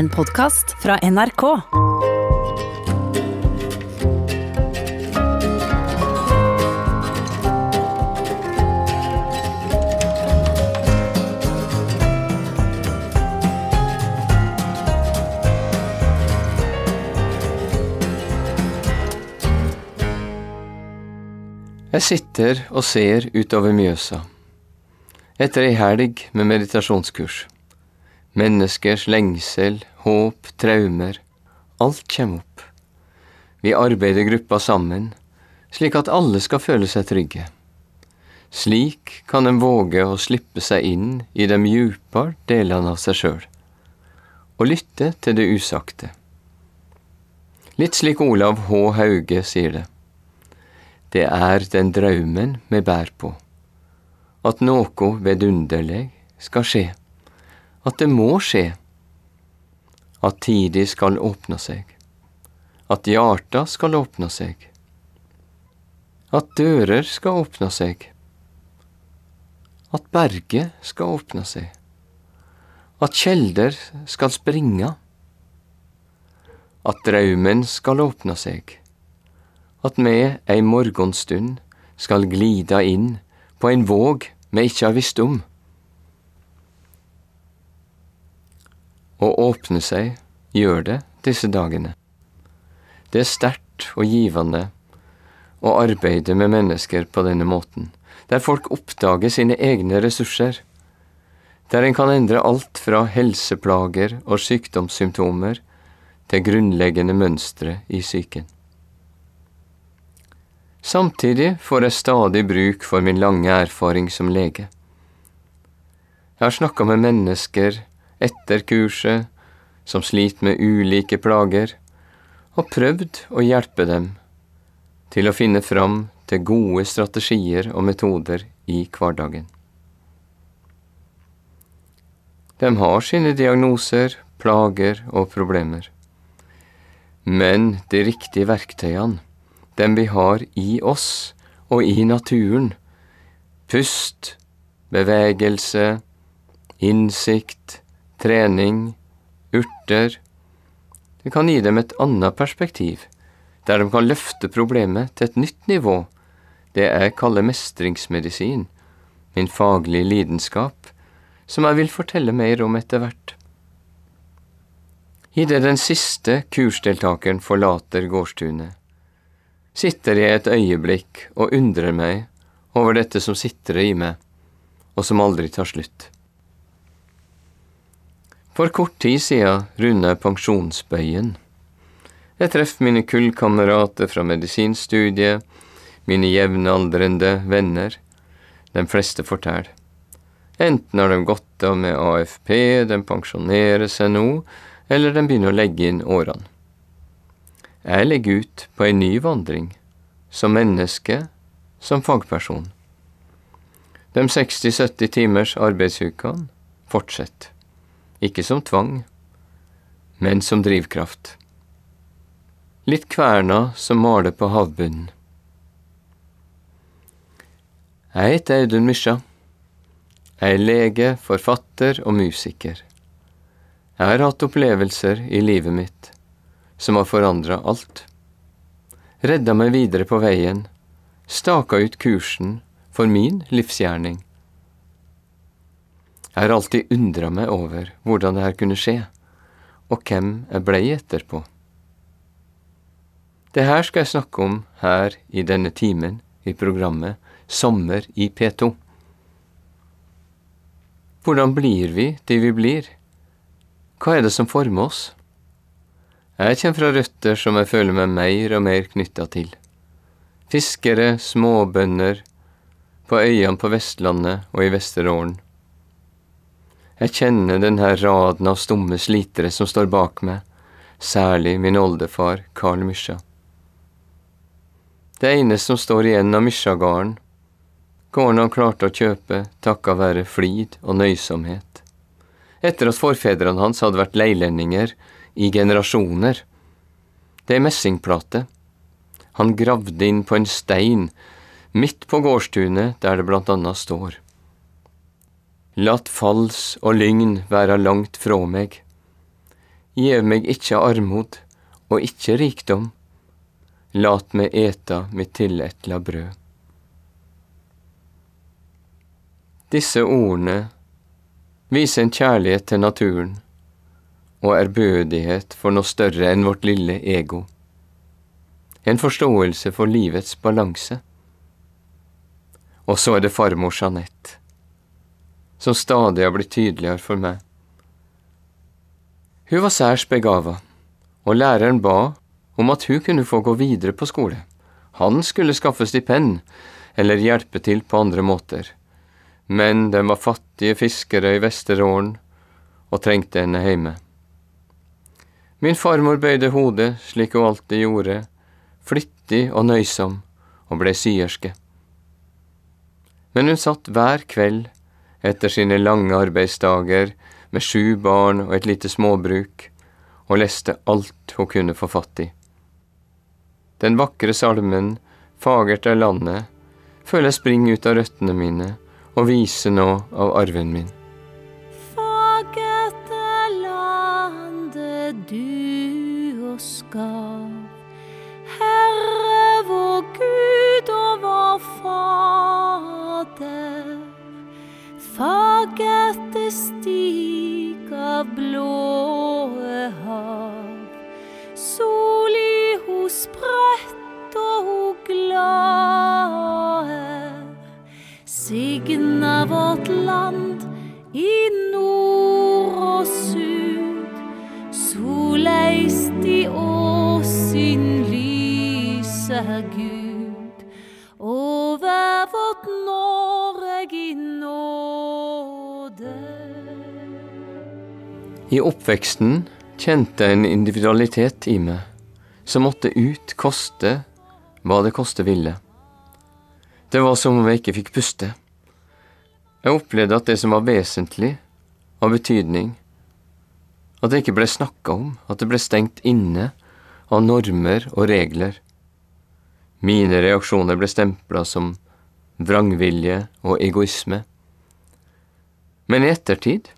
En podkast fra NRK. Jeg sitter og ser utover Mjøsa. Etter ei helg med meditasjonskurs. Menneskers lengsel, håp, traumer. Alt kommer opp. Vi arbeider gruppa sammen, slik at alle skal føle seg trygge. Slik kan en våge å slippe seg inn i de djupere delene av seg sjøl, og lytte til det usagte. Litt slik Olav H. Hauge sier det. Det er den draumen vi bærer på, at noe vidunderlig skal skje at det må skje, at tidig skal åpne seg, at hjarta skal åpne seg, at dører skal åpne seg, at berget skal åpne seg, at kjelder skal springe, at draumen skal åpne seg, at vi ei morgenstund skal glide inn på en våg vi ikke har visst om. Å åpne seg gjør det disse dagene. Det er sterkt og givende å arbeide med mennesker på denne måten, der folk oppdager sine egne ressurser, der en kan endre alt fra helseplager og sykdomssymptomer til grunnleggende mønstre i psyken. Samtidig får jeg stadig bruk for min lange erfaring som lege. Jeg har snakka med mennesker etter kurset, som sliter med ulike plager, og prøvd å hjelpe dem til å finne fram til gode strategier og metoder i hverdagen. De har sine diagnoser, plager og problemer. Men de riktige verktøyene, dem vi har i oss og i naturen, pust, bevegelse, innsikt, trening, urter Det kan gi dem et annet perspektiv, der de kan løfte problemet til et nytt nivå. Det jeg kaller mestringsmedisin, min faglige lidenskap, som jeg vil fortelle mer om etter hvert. Idet den siste kursdeltakeren forlater gårdstunet, sitter jeg et øyeblikk og undrer meg over dette som sitrer i meg, og som aldri tar slutt. For kort tid siden runda jeg pensjonsbøyen. Jeg treffer mine kullkamerater fra medisinstudiet, mine jevnaldrende venner. De fleste forteller. Enten har de gått av med AFP, de pensjonerer seg nå, eller de begynner å legge inn årene. Jeg legger ut på en ny vandring, som menneske, som fagperson. De 60-70 timers arbeidsukene fortsetter ikke som tvang, men som drivkraft. Litt kverna som maler på havbunnen. Jeg heter Audun Mysja. Jeg er lege, forfatter og musiker. Jeg har hatt opplevelser i livet mitt som har forandra alt. Redda meg videre på veien, staka ut kursen for min livsgjerning. Jeg har alltid undra meg over hvordan det her kunne skje, og hvem jeg blei etterpå. Det her skal jeg snakke om her i denne timen i programmet Sommer i P2. Hvordan blir vi de vi blir? Hva er det som former oss? Jeg kommer fra røtter som jeg føler meg mer og mer knytta til. Fiskere, småbønder, på øyene på Vestlandet og i Vesterålen. Jeg kjenner denne raden av stumme slitere som står bak meg, særlig min oldefar Karl Mysja. Det eneste som står igjen av Mysja-gården, gården han klarte å kjøpe takka være flid og nøysomhet, etter at forfedrene hans hadde vært leilendinger i generasjoner. Det er messingplate. Han gravde inn på en stein midt på gårdstunet der det blant annet står. Latt fals og lygn være langt fra meg. Gjev meg ikkje armod og ikkje rikdom, lat meg eta mitt tilletla brød. Disse ordene viser en kjærlighet til naturen og ærbødighet for noe større enn vårt lille ego. En forståelse for livets balanse. Og så er det farmor Jeanette, som stadig har blitt tydeligere for meg. Hun var særs begava, og læreren ba om at hun kunne få gå videre på skole. Han skulle skaffe stipend, eller hjelpe til på andre måter. Men de var fattige fiskere i Vesterålen og trengte henne hjemme. Min farmor bøyde hodet slik hun alltid gjorde, flittig og nøysom, og ble syerske. Men hun satt hver kveld etter sine lange arbeidsdager med sju barn og et lite småbruk, og leste alt hun kunne få fatt i. Den vakre salmen Fagert er landet føler jeg springer ut av røttene mine og viser nå av arven min. Oppveksten kjente en individualitet i meg som måtte ut, koste hva det koste ville. Det var som om jeg ikke fikk puste. Jeg opplevde at det som var vesentlig, av betydning, at det ikke ble snakka om, at det ble stengt inne av normer og regler. Mine reaksjoner ble stempla som vrangvilje og egoisme. Men i ettertid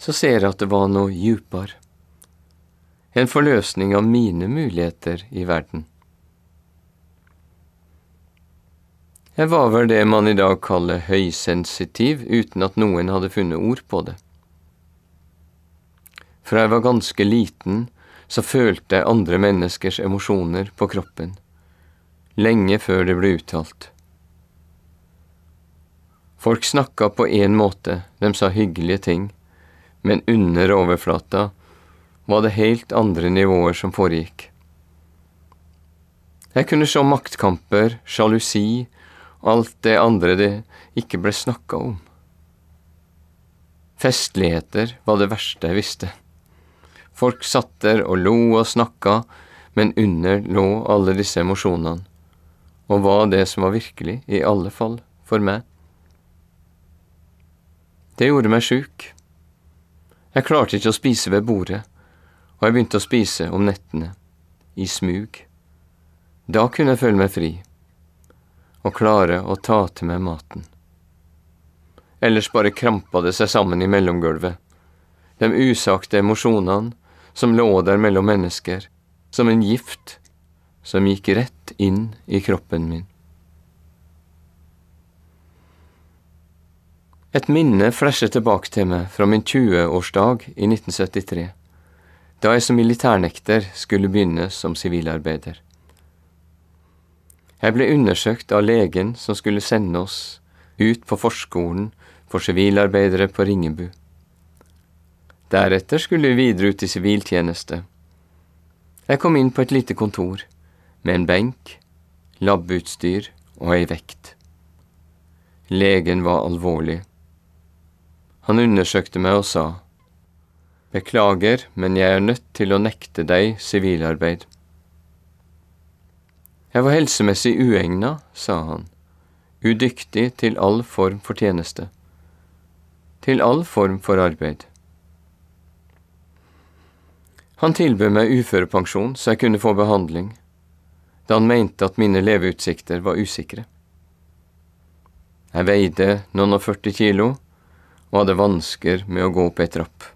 så ser jeg at det var noe djupere. En forløsning av mine muligheter i verden. Jeg var vel det man i dag kaller høysensitiv, uten at noen hadde funnet ord på det. Fra jeg var ganske liten, så følte jeg andre menneskers emosjoner på kroppen, lenge før det ble uttalt. Folk snakka på én måte, de sa hyggelige ting, men under overflata var det helt andre nivåer som foregikk. Jeg kunne se maktkamper, sjalusi, alt det andre det ikke ble snakka om. Festligheter var det verste jeg visste. Folk satt der og lo og snakka, men under lå alle disse emosjonene, og var det som var virkelig, i alle fall for meg. Det gjorde meg sjuk. Jeg klarte ikke å spise ved bordet, og jeg begynte å spise om nettene, i smug. Da kunne jeg føle meg fri, og klare å ta til meg maten. Ellers bare krampa det seg sammen i mellomgulvet, de usagte emosjonene som lå der mellom mennesker, som en gift som gikk rett inn i kroppen min. Et minne flasher tilbake til meg fra min 20-årsdag i 1973, da jeg som militærnekter skulle begynne som sivilarbeider. Jeg ble undersøkt av legen som skulle sende oss ut på forskolen for sivilarbeidere på Ringebu. Deretter skulle vi videre ut i siviltjeneste. Jeg kom inn på et lite kontor, med en benk, labutstyr og ei vekt. Legen var alvorlig. Han undersøkte meg og sa, Beklager, men jeg er nødt til å nekte deg sivilarbeid. Jeg var helsemessig uegna, sa han, udyktig til all form for tjeneste, til all form for arbeid. Han tilbød meg uførepensjon så jeg kunne få behandling, da han mente at mine leveutsikter var usikre. Jeg veide noen og førti kilo og hadde vansker med å gå opp ei trapp.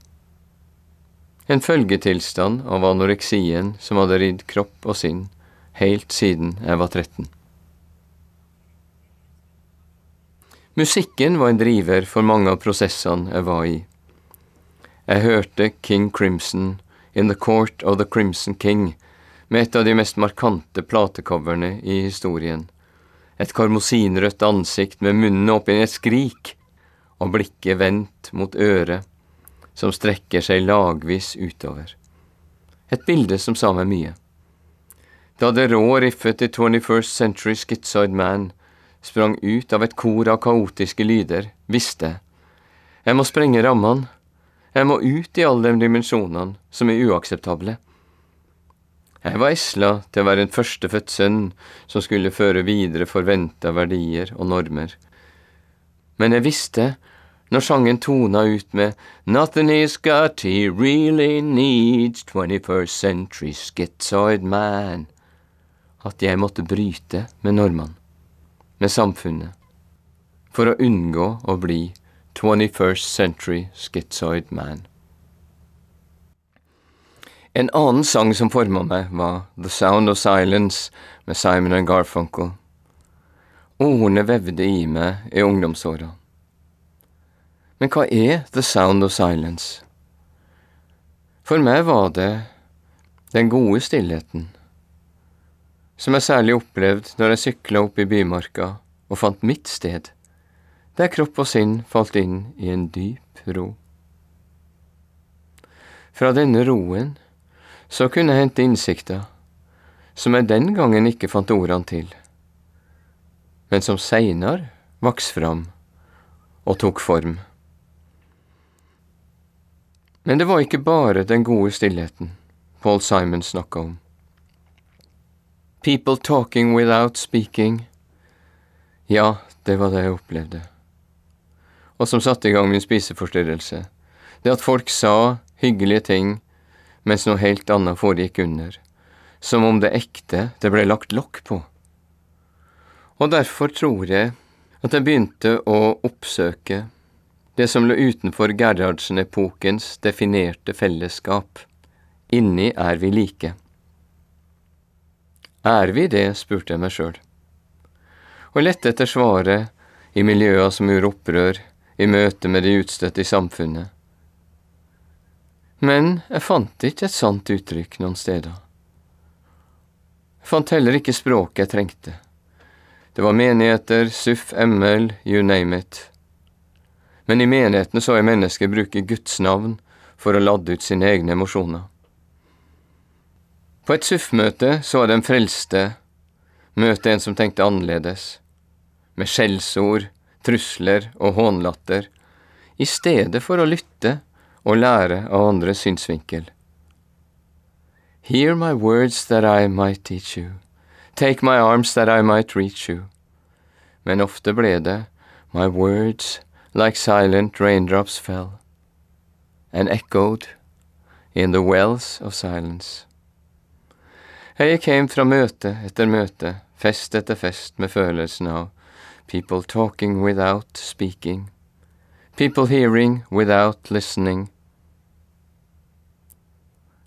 En følgetilstand av anoreksien som hadde ridd kropp og sinn helt siden jeg var 13. Musikken var en driver for mange av prosessene jeg var i. Jeg hørte King Crimson in The Court of the Crimson King med et av de mest markante platecoverne i historien. Et karmosinrødt ansikt med munnen oppi et skrik og blikket vendt mot øret som strekker seg lagvis utover. Et bilde som sa meg mye. Da det rå riffet til 21st Century Schizoid Man sprang ut av et kor av kaotiske lyder, visste jeg. Jeg må sprenge rammene. Jeg må ut i alle de dimensjonene som er uakseptable. Jeg var esla til å være en førstefødt sønn som skulle føre videre forventa verdier og normer. Men jeg visste når sangen tona ut med Nothing is got he really needs 21st century schizoid man, at jeg måtte bryte med normene, med samfunnet, for å unngå å bli 21st century schizoid man. En annen sang som forma meg, var The Sound of Silence med Simon and Garfunkel. Ordene vevde i meg i ungdomsåra. Men hva er The Sound of Silence? For meg var det den gode stillheten, som jeg særlig opplevde når jeg sykla opp i bymarka og fant mitt sted, der kropp og sinn falt inn i en dyp ro. Fra denne roen så kunne jeg hente innsikter som jeg den gangen ikke fant ordene til, men som seinere vokste fram og tok form. Men det var ikke bare den gode stillheten Paul Simon snakka om. People talking without speaking. Ja, det var det jeg opplevde. Og som satte i gang min spiseforstyrrelse. Det at folk sa hyggelige ting, mens noe helt annet foregikk under. Som om det ekte det ble lagt lokk på. Og derfor tror jeg at jeg begynte å oppsøke det som lå utenfor Gerhardsen-epokens definerte fellesskap. Inni er vi like. Er vi det, spurte jeg meg sjøl. Og lette etter svaret i miljøa som gjorde opprør, i møte med de utstøtte i samfunnet. Men jeg fant ikke et sant uttrykk noen steder. Jeg fant heller ikke språket jeg trengte. Det var menigheter, SUF, ML, you name it men i menighetene så jeg mennesker bruke Guds navn for å ladde ut sine egne emosjoner. På et SUF-møte så jeg den frelste møte en som tenkte annerledes, med skjellsord, trusler og hånlatter, i stedet for å lytte og lære av andres synsvinkel. Hear my words that I might teach you, take my arms that I might reach you. Men ofte ble det my words like silent raindrops fell, and echoed in the wells of silence. Jeg gikk hjem fra møte etter møte, fest etter fest, med følelsen av people talking without speaking, people hearing without listening.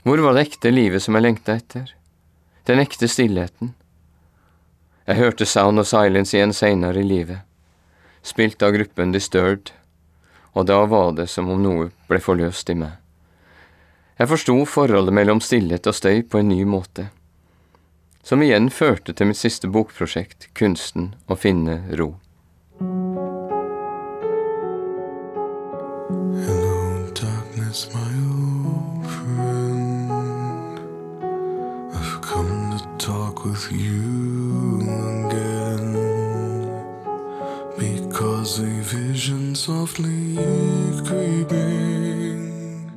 Hvor var det ekte livet som jeg lengta etter? Den ekte stillheten? Jeg hørte Sound of Silence igjen seinere i livet spilt av gruppen Disturbed, og da var det som om noe ble forløst i meg. Jeg forsto forholdet mellom stillhet og støy på en ny måte, som igjen førte til mitt siste bokprosjekt, kunsten å finne ro. Hello, darkness, my old friend. I've come to talk with you Because a vision softly creeping.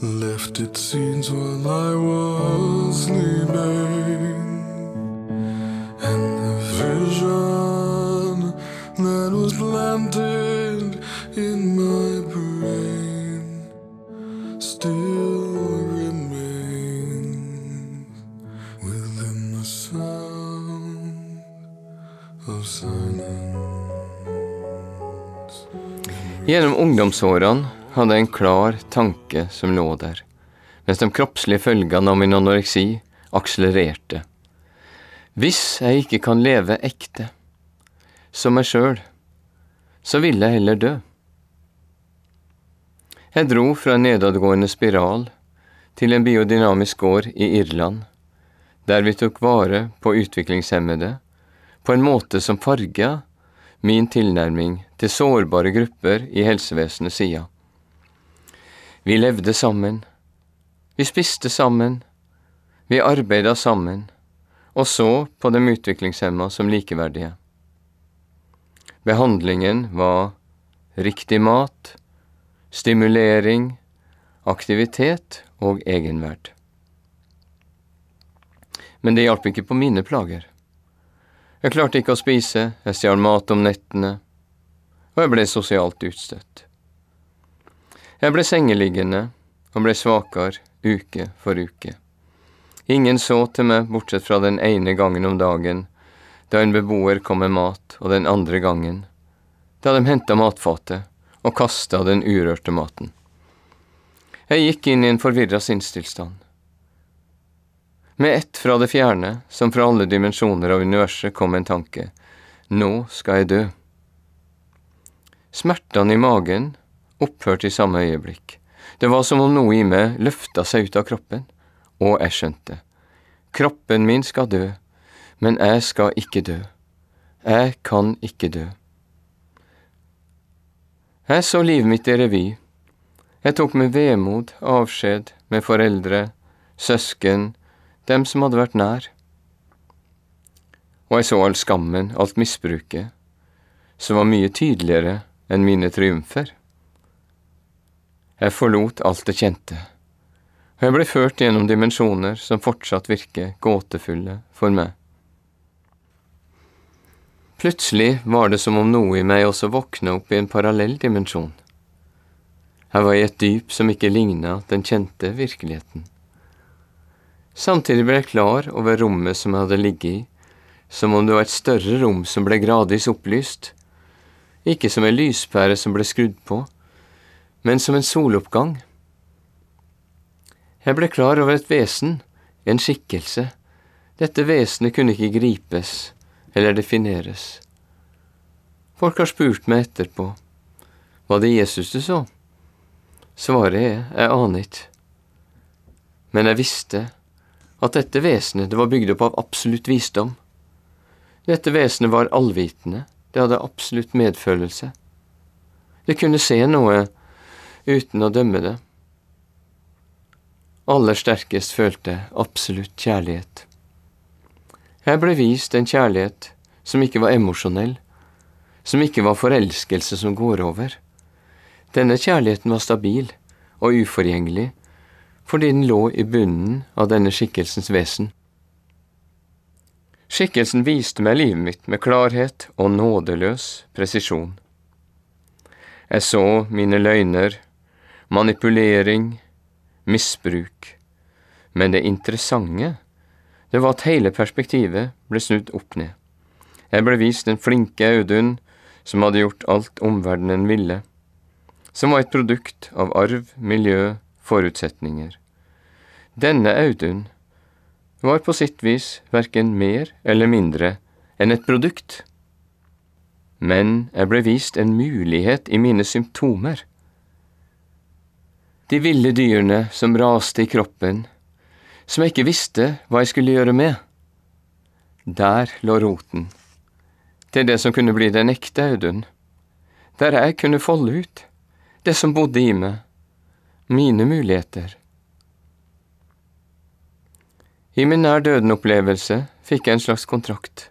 Left its scenes while I was sleeping, Gjennom ungdomsårene hadde jeg en klar tanke som lå der, mens de kroppslige følgene av min anoreksi akselererte. Hvis jeg ikke kan leve ekte, som meg sjøl, så vil jeg heller dø. Jeg dro fra en nedadgående spiral til en biodynamisk gård i Irland, der vi tok vare på utviklingshemmede på en måte som farga min tilnærming til sårbare grupper i helsevesenets sida. Vi levde sammen, vi spiste sammen, vi arbeida sammen, og så på de utviklingshemma som likeverdige. Behandlingen var riktig mat, stimulering, aktivitet og egenverd. Men det hjalp ikke på mine plager. Jeg klarte ikke å spise, jeg stjal mat om nettene, og jeg ble sosialt utstøtt. Jeg ble sengeliggende og ble svakere uke for uke. Ingen så til meg bortsett fra den ene gangen om dagen, da en beboer kom med mat, og den andre gangen, da de henta matfatet og kasta den urørte maten. Jeg gikk inn i en forvirra sinnstilstand. Med ett fra det fjerne, som fra alle dimensjoner av universet, kom en tanke. Nå skal jeg dø. Smertene i magen opphørte i samme øyeblikk. Det var som om noe i meg løfta seg ut av kroppen og jeg skjønte. Kroppen min skal dø, men jeg skal ikke dø. Jeg kan ikke dø. Jeg så livet mitt i revy. Jeg tok med vemod avskjed med foreldre, søsken, dem som hadde vært nær. Og jeg så all skammen, alt misbruket, som var mye tydeligere enn mine triumfer. Jeg forlot alt det kjente og jeg ble ført gjennom dimensjoner som fortsatt virker gåtefulle for meg. Plutselig var det som om noe i meg også våkna opp i en parallell dimensjon. Jeg var i et dyp som ikke ligna den kjente virkeligheten. Samtidig ble jeg klar over rommet som jeg hadde ligget i, som om det var et større rom som ble gradvis opplyst, ikke som en lyspære som ble skrudd på, men som en soloppgang jeg ble klar over et vesen, en skikkelse. Dette vesenet kunne ikke gripes eller defineres. Folk har spurt meg etterpå. Var det Jesus du så? Svaret er jeg aner ikke. Men jeg visste at dette vesenet det var bygd opp av absolutt visdom. Dette vesenet var allvitende, det hadde absolutt medfølelse. Det kunne se noe uten å dømme det aller sterkest følte absolutt kjærlighet. Jeg ble vist en kjærlighet som ikke var emosjonell, som ikke var forelskelse som går over. Denne kjærligheten var stabil og uforgjengelig fordi den lå i bunnen av denne skikkelsens vesen. Skikkelsen viste meg livet mitt med klarhet og nådeløs presisjon. Jeg så mine løgner, manipulering, misbruk. Men det interessante, det var at hele perspektivet ble snudd opp ned. Jeg ble vist den flinke Audun som hadde gjort alt omverdenen ville, som var et produkt av arv, miljø, forutsetninger. Denne Audun var på sitt vis verken mer eller mindre enn et produkt. Men jeg ble vist en mulighet i mine symptomer de ville dyrene som raste i kroppen, som jeg ikke visste hva jeg skulle gjøre med. Der lå roten, til det som kunne bli den ekte Audun, der jeg kunne folde ut det som bodde i meg, mine muligheter. I min nær døden-opplevelse fikk jeg en slags kontrakt.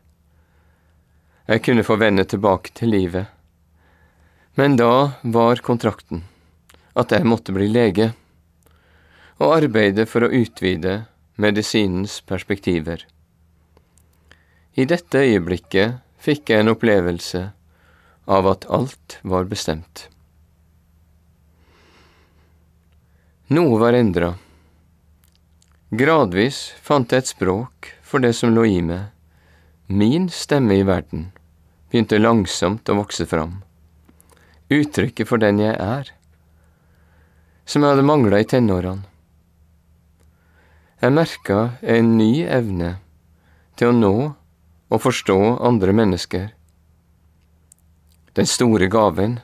Jeg kunne få vende tilbake til livet, men da var kontrakten at jeg måtte bli lege, og arbeide for å utvide medisinens perspektiver. I dette øyeblikket fikk jeg en opplevelse av at alt var bestemt. Noe var endra. Gradvis fant jeg et språk for det som lå i meg. Min stemme i verden begynte langsomt å vokse fram. Uttrykket for den jeg er som jeg hadde mangla i tenårene. Jeg merka en ny evne til å nå og forstå andre mennesker. Den store gaven,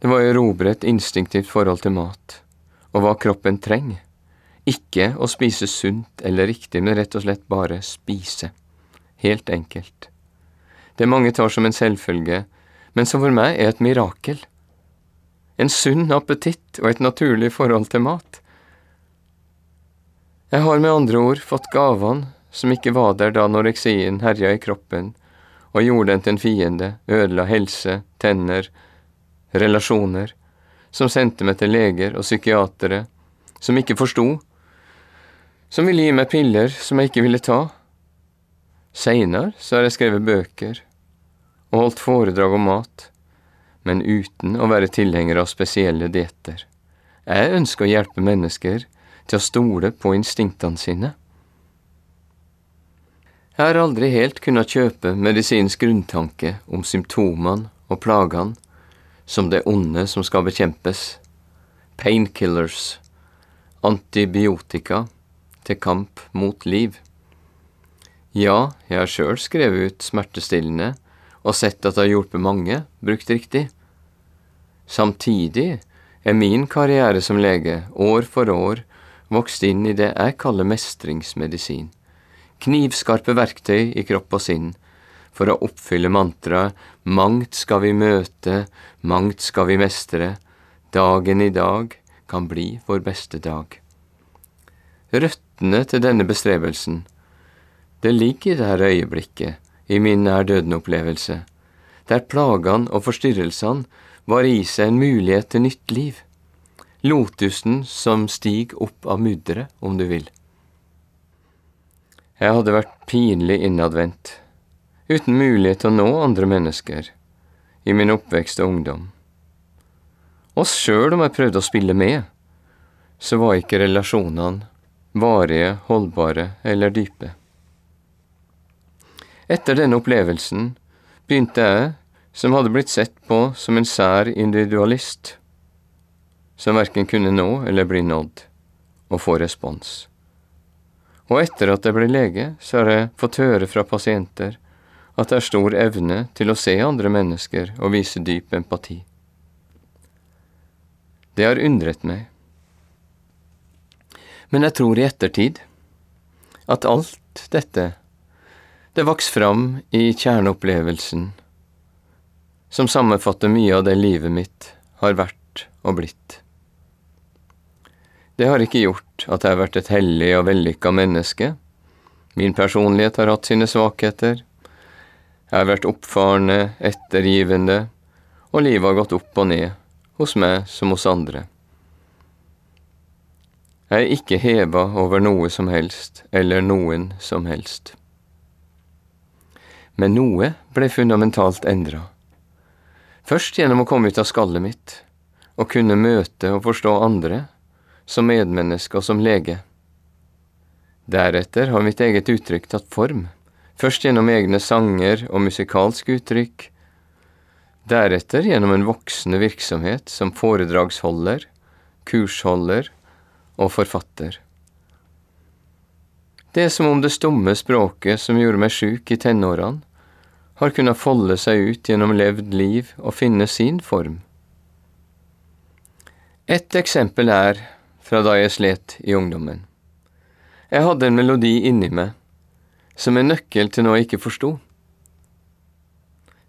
det var å erobre et instinktivt forhold til mat, og hva kroppen trenger. Ikke å spise sunt eller riktig, men rett og slett bare spise. Helt enkelt. Det mange tar som en selvfølge, men som for meg er et mirakel. En sunn appetitt og et naturlig forhold til mat. Jeg har med andre ord fått gavene som ikke var der da anoreksien herja i kroppen og gjorde den til en fiende, ødela helse, tenner, relasjoner, som sendte meg til leger og psykiatere, som ikke forsto, som ville gi meg piller som jeg ikke ville ta. Seinere så har jeg skrevet bøker og holdt foredrag om mat, men uten å være tilhenger av spesielle dietter. Jeg ønsker å hjelpe mennesker til å stole på instinktene sine. Jeg har aldri helt kunnet kjøpe medisinsk grunntanke om symptomene og plagene som det onde som skal bekjempes, painkillers, antibiotika til kamp mot liv. Ja, jeg har sjøl skrevet ut smertestillende og sett at det har hjulpet mange, brukt riktig. Samtidig er min karriere som lege år for år vokst inn i det jeg kaller mestringsmedisin knivskarpe verktøy i kropp og sinn for å oppfylle mantraet Mangt skal vi møte, mangt skal vi mestre, dagen i dag kan bli vår beste dag. Røttene til denne bestrebelsen, det ligger her øyeblikket, i min nær døden-opplevelse, der plagene og forstyrrelsene var i seg en mulighet til nytt liv. Lotusen som stig opp av mudderet, om du vil. Jeg hadde vært pinlig innadvendt, uten mulighet til å nå andre mennesker, i min oppvekst og ungdom. Og sjøl om jeg prøvde å spille med, så var ikke relasjonene varige, holdbare eller dype. Etter denne opplevelsen begynte jeg, som hadde blitt sett på som en sær individualist, som verken kunne nå eller bli nådd, å få respons. Og etter at jeg ble lege, så har jeg fått høre fra pasienter at det er stor evne til å se andre mennesker og vise dyp empati. Det har undret meg. Men jeg tror i ettertid at alt dette, det vokste fram i kjerneopplevelsen, som sammenfatter mye av det livet mitt har vært og blitt. Det har ikke gjort at jeg har vært et hellig og vellykka menneske. Min personlighet har hatt sine svakheter. Jeg har vært oppfarende, ettergivende, og livet har gått opp og ned, hos meg som hos andre. Jeg er ikke heva over noe som helst, eller noen som helst. Men noe ble fundamentalt endra. Først gjennom å komme ut av skallet mitt, og kunne møte og forstå andre, som medmenneske og som lege. Deretter har mitt eget uttrykk tatt form, først gjennom egne sanger og musikalsk uttrykk, deretter gjennom en voksende virksomhet som foredragsholder, kursholder og forfatter. Det er som om det stumme språket som gjorde meg sjuk i tenårene, har kunnet folde seg ut gjennom levd liv og finne sin form. Et eksempel er fra da jeg slet i ungdommen. Jeg hadde en melodi inni meg som en nøkkel til noe jeg ikke forsto.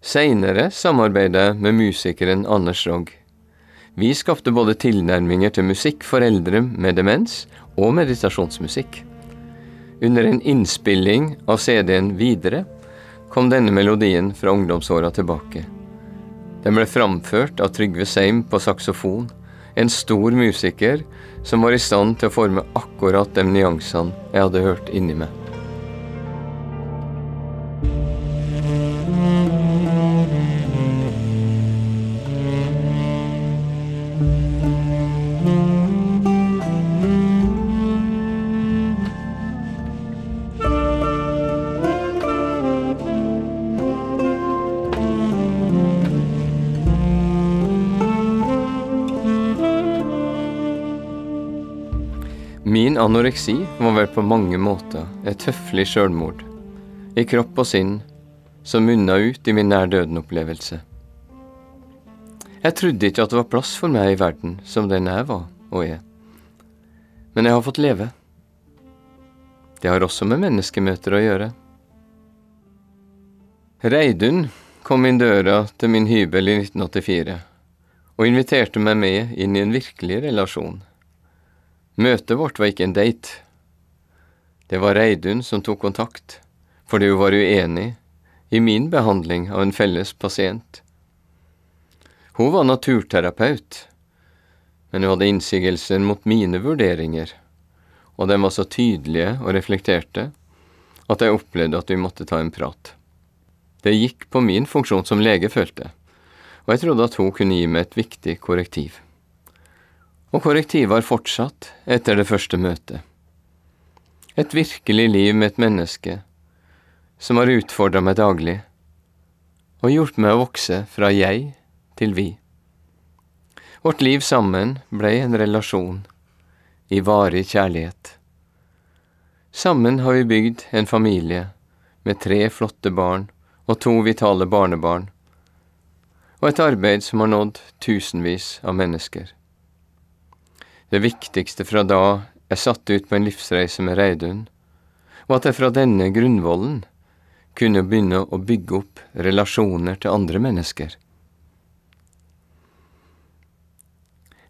Seinere samarbeidet jeg med musikeren Anders Rogg. Vi skapte både tilnærminger til musikk for eldre med demens og meditasjonsmusikk. Under en innspilling av CD-en Videre kom denne melodien fra ungdomsåra tilbake. Den ble framført av Trygve Seim på saksofon en stor musiker som var i stand til å forme akkurat de nyansene jeg hadde hørt inni meg. Min anoreksi var vel på mange måter et høflig sjølmord. I kropp og sinn, som munna ut i min nær døden-opplevelse. Jeg trodde ikke at det var plass for meg i verden som den jeg var og er. Men jeg har fått leve. Det har også med menneskemøter å gjøre. Reidun kom inn døra til min hybel i 1984 og inviterte meg med inn i en virkelig relasjon. Møtet vårt var ikke en date. Det var Reidun som tok kontakt, fordi hun var uenig i min behandling av en felles pasient. Hun var naturterapeut, men hun hadde innsigelser mot mine vurderinger, og de var så tydelige og reflekterte at jeg opplevde at vi måtte ta en prat. Det gikk på min funksjon som lege, følte og jeg trodde at hun kunne gi meg et viktig korrektiv. Og korrektivet har fortsatt etter det første møtet. Et virkelig liv med et menneske som har utfordra meg daglig, og hjulpet meg å vokse fra jeg til vi. Vårt liv sammen ble en relasjon i varig kjærlighet. Sammen har vi bygd en familie med tre flotte barn og to vitale barnebarn, og et arbeid som har nådd tusenvis av mennesker. Det viktigste fra da jeg satte ut på en livsreise med Reidun, var at jeg fra denne grunnvollen kunne begynne å bygge opp relasjoner til andre mennesker.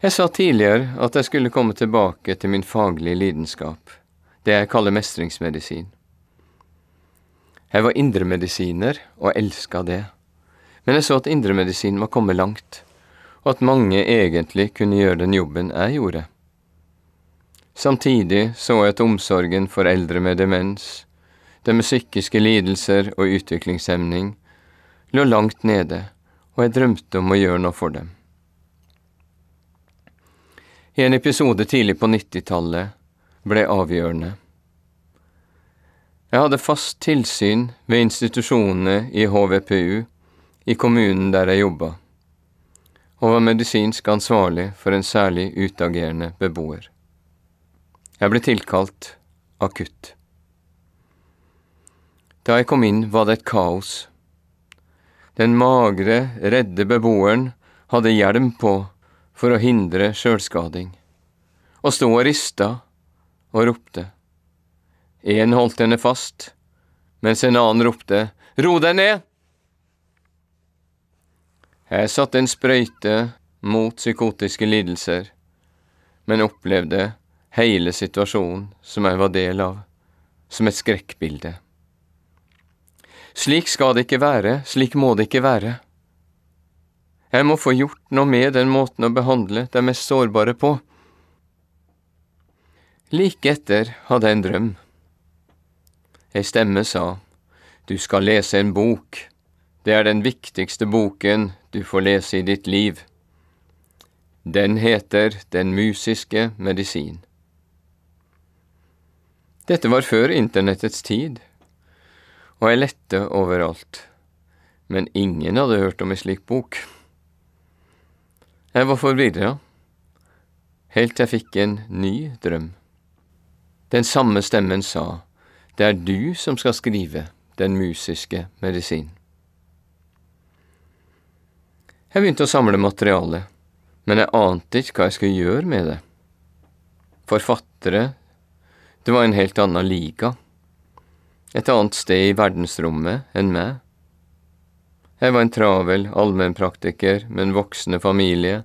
Jeg sa tidligere at jeg skulle komme tilbake til min faglige lidenskap, det jeg kaller mestringsmedisin. Jeg var indremedisiner og elska det men jeg så at indremedisin var kommet langt, og at mange egentlig kunne gjøre den jobben jeg gjorde. Samtidig så jeg at omsorgen for eldre med demens, det med psykiske lidelser og utviklingshemning, lå langt nede, og jeg drømte om å gjøre noe for dem. I en episode tidlig på 90-tallet ble avgjørende. Jeg hadde fast tilsyn ved institusjonene i HVPU i kommunen der jeg jobba, og var medisinsk ansvarlig for en særlig utagerende beboer. Jeg ble tilkalt akutt. Da jeg kom inn, var det et kaos. Den magre, redde beboeren hadde hjelm på for å hindre sjølskading, og sto og rista og ropte. En holdt henne fast, mens en annen ropte Ro deg ned! Jeg satte en sprøyte mot psykotiske lidelser, men opplevde hele situasjonen som jeg var del av, som et skrekkbilde. Slik skal det ikke være, slik må det ikke være. Jeg må få gjort noe med den måten å behandle de mest sårbare på. Like etter hadde jeg en drøm. Ei stemme sa, Du skal lese en bok. Det er den viktigste boken du får lese i ditt liv. Den heter Den musiske medisin. Dette var før internettets tid, og jeg lette overalt, men ingen hadde hørt om ei slik bok. Jeg var forvirra, helt til jeg fikk en ny drøm. Den samme stemmen sa, det er du som skal skrive Den musiske medisin. Jeg begynte å samle materiale, men jeg ante ikke hva jeg skulle gjøre med det. Forfattere, det var en helt annen liga, et annet sted i verdensrommet enn meg. Jeg var en travel allmennpraktiker med en voksende familie,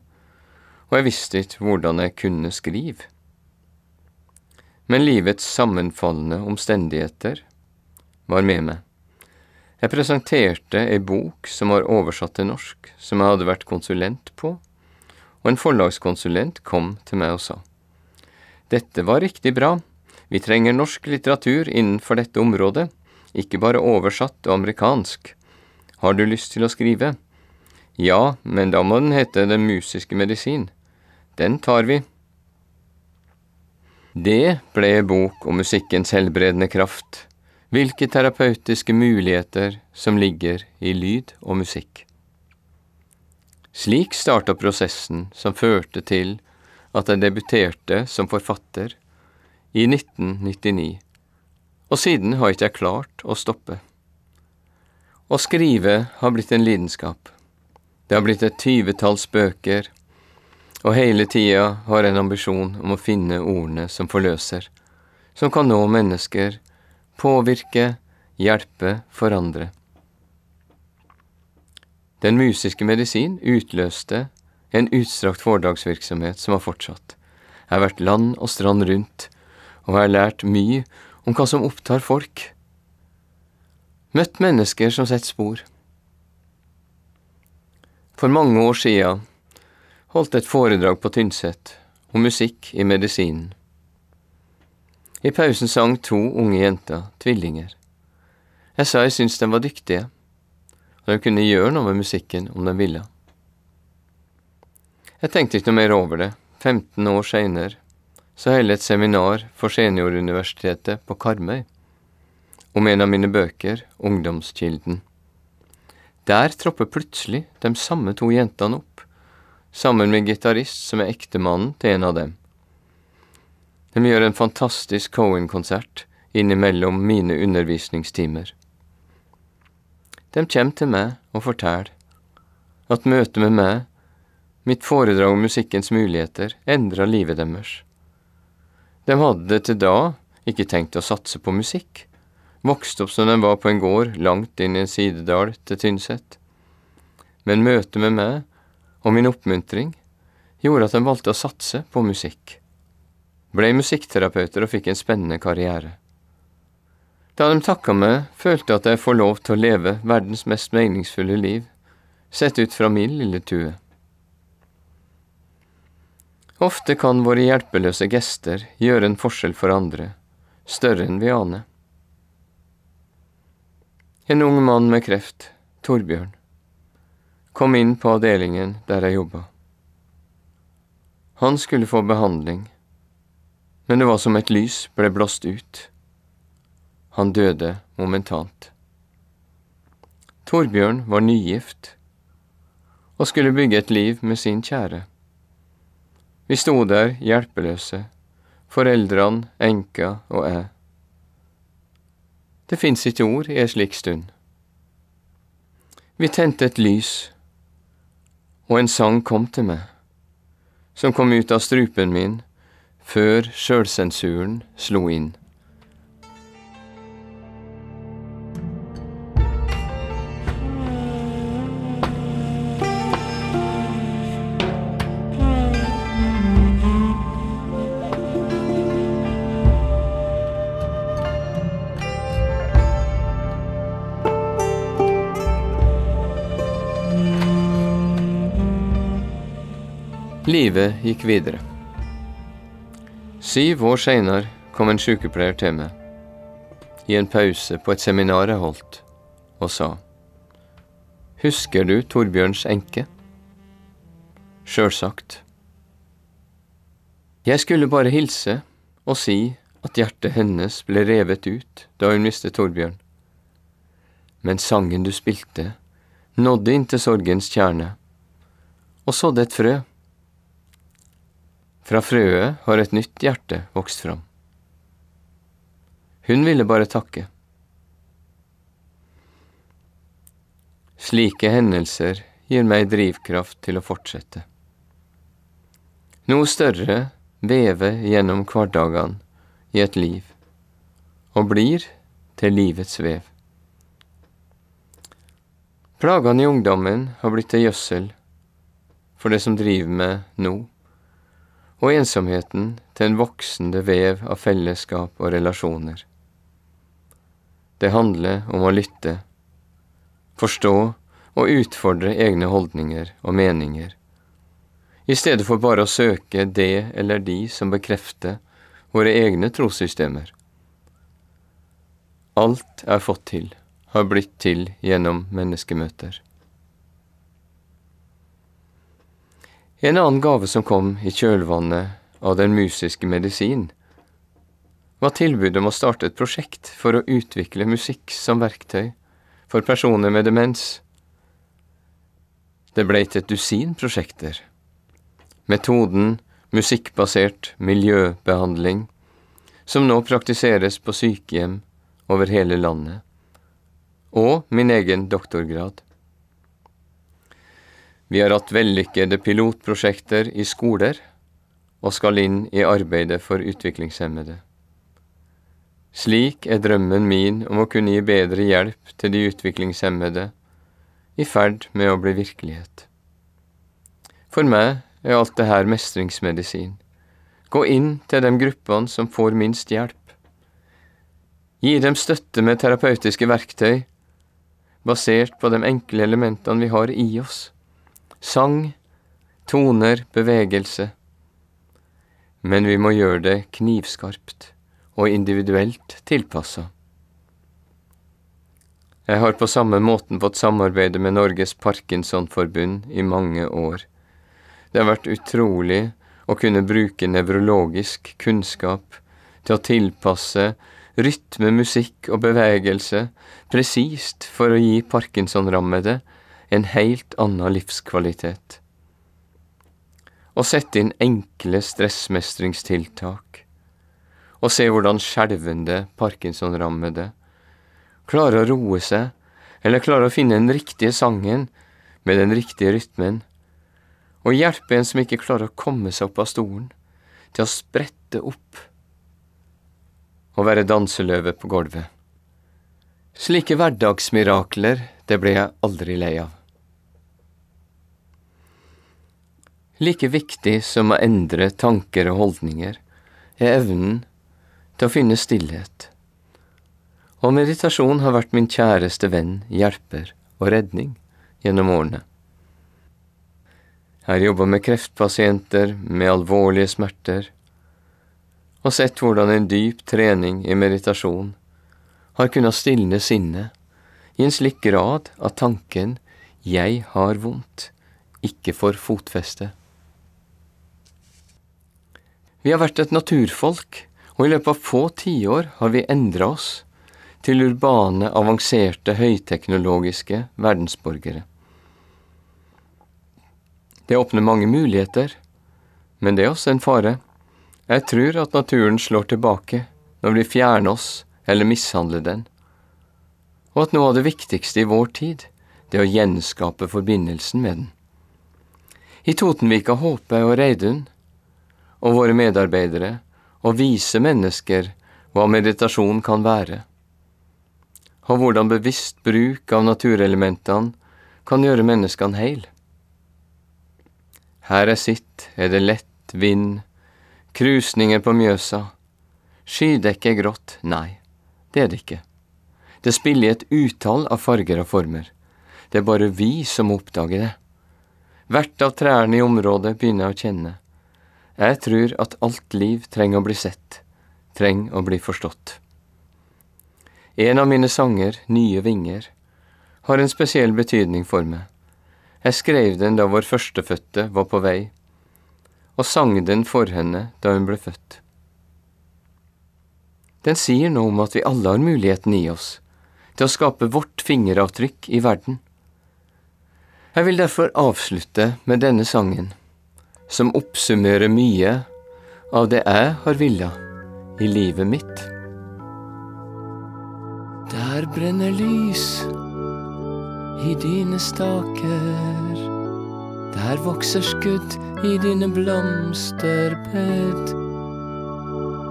og jeg visste ikke hvordan jeg kunne skrive. Men livets sammenfallende omstendigheter var med meg. Jeg presenterte ei bok som var oversatt til norsk, som jeg hadde vært konsulent på, og en forlagskonsulent kom til meg og sa Dette var riktig bra, vi trenger norsk litteratur innenfor dette området, ikke bare oversatt og amerikansk. Har du lyst til å skrive? Ja, men da må den hete Den musiske medisin. Den tar vi. Det ble bok om musikkens helbredende kraft hvilke terapeutiske muligheter som ligger i lyd og musikk. Slik starta prosessen som førte til at jeg debuterte som forfatter i 1999, og siden har ikke jeg klart å stoppe. Å skrive har blitt en lidenskap. Det har blitt et tyvetalls bøker, og hele tida har en ambisjon om å finne ordene som forløser, som kan nå mennesker, påvirke, hjelpe, forandre. Den musiske medisin utløste en utstrakt foredragsvirksomhet som har fortsatt. Jeg har vært land og strand rundt, og har lært mye om hva som opptar folk. Møtt mennesker som setter spor. For mange år sia holdt et foredrag på Tynset om musikk i medisinen. I pausen sang to unge jenter, tvillinger. Jeg sa jeg syntes de var dyktige, og de kunne gjøre noe med musikken om de ville. Jeg tenkte ikke noe mer over det. 15 år seinere så holder jeg et seminar for Senioruniversitetet på Karmøy om en av mine bøker, Ungdomskilden. Der tropper plutselig de samme to jentene opp, sammen med gitarist som er ektemannen til en av dem. De gjør en fantastisk Cohen-konsert innimellom mine undervisningstimer. De kommer til meg og forteller at møtet med meg, mitt foredrag om musikkens muligheter, endra livet deres. De hadde til da ikke tenkt å satse på musikk, vokste opp som de var på en gård langt inn i en sidedal til Tynset. Men møtet med meg og min oppmuntring gjorde at de valgte å satse på musikk. Blei musikkterapeuter og fikk en spennende karriere. Da de takka meg, følte at jeg får lov til å leve verdens mest meningsfulle liv, sett ut fra min lille tue. Ofte kan våre hjelpeløse gester gjøre en forskjell for andre, større enn vi aner. En ung mann med kreft, Torbjørn, kom inn på avdelingen der jeg jobba. Han skulle få behandling, men det var som et lys ble blåst ut. Han døde momentant. Torbjørn var nygift og skulle bygge et liv med sin kjære. Vi sto der hjelpeløse, foreldrene, enka og jeg. Det fins ikke ord i ei slik stund. Vi tente et lys, og en sang kom til meg, som kom ut av strupen min før sjølsensuren slo inn. Livet gikk videre. Syv år seinere kom en sykepleier til meg i en pause på et seminar jeg holdt, og sa Husker du Torbjørns enke? Sjølsagt. Jeg skulle bare hilse og si at hjertet hennes ble revet ut da hun mistet Torbjørn. Men sangen du spilte, nådde inn til sorgens kjerne, og sådde et frø. Fra frøet har et nytt hjerte vokst fram. Hun ville bare takke. Slike hendelser gir meg drivkraft til å fortsette. Noe større vever gjennom hverdagene i et liv, og blir til livets vev. Plagene i ungdommen har blitt til gjødsel for det som driver meg nå og ensomheten til en voksende vev av fellesskap og relasjoner. Det handler om å lytte, forstå og utfordre egne holdninger og meninger, i stedet for bare å søke det eller de som bekrefter våre egne trossystemer. Alt er fått til, har blitt til gjennom menneskemøter. En annen gave som kom i kjølvannet av den musiske medisin, var tilbudet om å starte et prosjekt for å utvikle musikk som verktøy for personer med demens. Det ble til et dusin prosjekter. Metoden musikkbasert miljøbehandling som nå praktiseres på sykehjem over hele landet, og min egen doktorgrad. Vi har hatt vellykkede pilotprosjekter i skoler og skal inn i arbeidet for utviklingshemmede. Slik er drømmen min om å kunne gi bedre hjelp til de utviklingshemmede i ferd med å bli virkelighet. For meg er alt det her mestringsmedisin. Gå inn til de gruppene som får minst hjelp. Gi dem støtte med terapeutiske verktøy, basert på de enkle elementene vi har i oss. Sang, toner, bevegelse. Men vi må gjøre det knivskarpt og individuelt tilpassa. Jeg har på samme måten fått samarbeide med Norges Parkinsonforbund i mange år. Det har vært utrolig å kunne bruke nevrologisk kunnskap til å tilpasse rytme, musikk og bevegelse presist for å gi parkinsonrammede en helt annen livskvalitet. Å sette inn enkle stressmestringstiltak og se hvordan skjelvende parkinsonrammede klarer å roe seg, eller klarer å finne den riktige sangen med den riktige rytmen, og hjelpe en som ikke klarer å komme seg opp av stolen, til å sprette opp og være danseløve på gulvet. Slike hverdagsmirakler, det ble jeg aldri lei av. Like viktig som å endre tanker og holdninger er evnen til å finne stillhet. Og meditasjon har vært min kjæreste venn, hjelper og redning gjennom årene. Jeg har jobba med kreftpasienter med alvorlige smerter, og sett hvordan en dyp trening i meditasjon har kunnet stilne sinnet i en slik grad at tanken 'jeg har vondt' ikke får fotfeste. Vi har vært et naturfolk og i løpet av få tiår har vi endra oss til urbane, avanserte, høyteknologiske verdensborgere. Det åpner mange muligheter, men det er også en fare. Jeg tror at naturen slår tilbake når vi fjerner oss eller mishandler den, og at noe av det viktigste i vår tid, det er å gjenskape forbindelsen med den. I Totenvika håper jeg og Reidun og våre medarbeidere og vise mennesker hva meditasjon kan være, og hvordan bevisst bruk av naturelementene kan gjøre menneskene heil. Her jeg sitter, er det lett vind, krusninger på Mjøsa, skydekket er grått, nei, det er det ikke. Det spiller i et utall av farger og former. Det er bare vi som oppdager det. Hvert av trærne i området begynner å kjenne. Jeg tror at alt liv trenger å bli sett, trenger å bli forstått. En av mine sanger, Nye vinger, har en spesiell betydning for meg. Jeg skrev den da vår førstefødte var på vei, og sang den for henne da hun ble født. Den sier noe om at vi alle har muligheten i oss til å skape vårt fingeravtrykk i verden. Jeg vil derfor avslutte med denne sangen som oppsummerer mye av det jeg har villa i livet mitt. Der brenner lys i dine staker. Der vokser skudd i dine blomsterbed.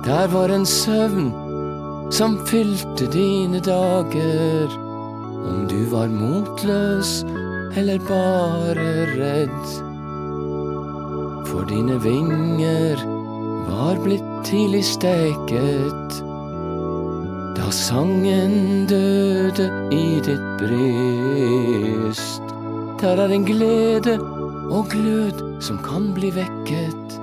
Der var en søvn som fylte dine dager. Om du var motløs eller bare redd for dine vinger var blitt tidlig steket. Da sangen døde i ditt bryst. Der er en glede og glød som kan bli vekket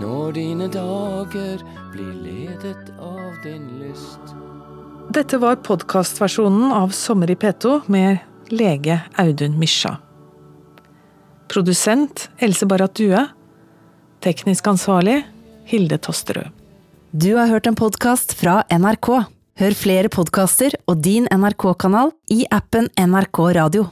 når dine dager blir ledet av din lyst. Dette var podkastversjonen av Sommer i P2 med lege Audun Mysja. Produsent Else Barrat Due. Teknisk ansvarlig Hilde Tosterød. Du har hørt en podkast fra NRK. Hør flere podkaster og din NRK-kanal i appen NRK Radio.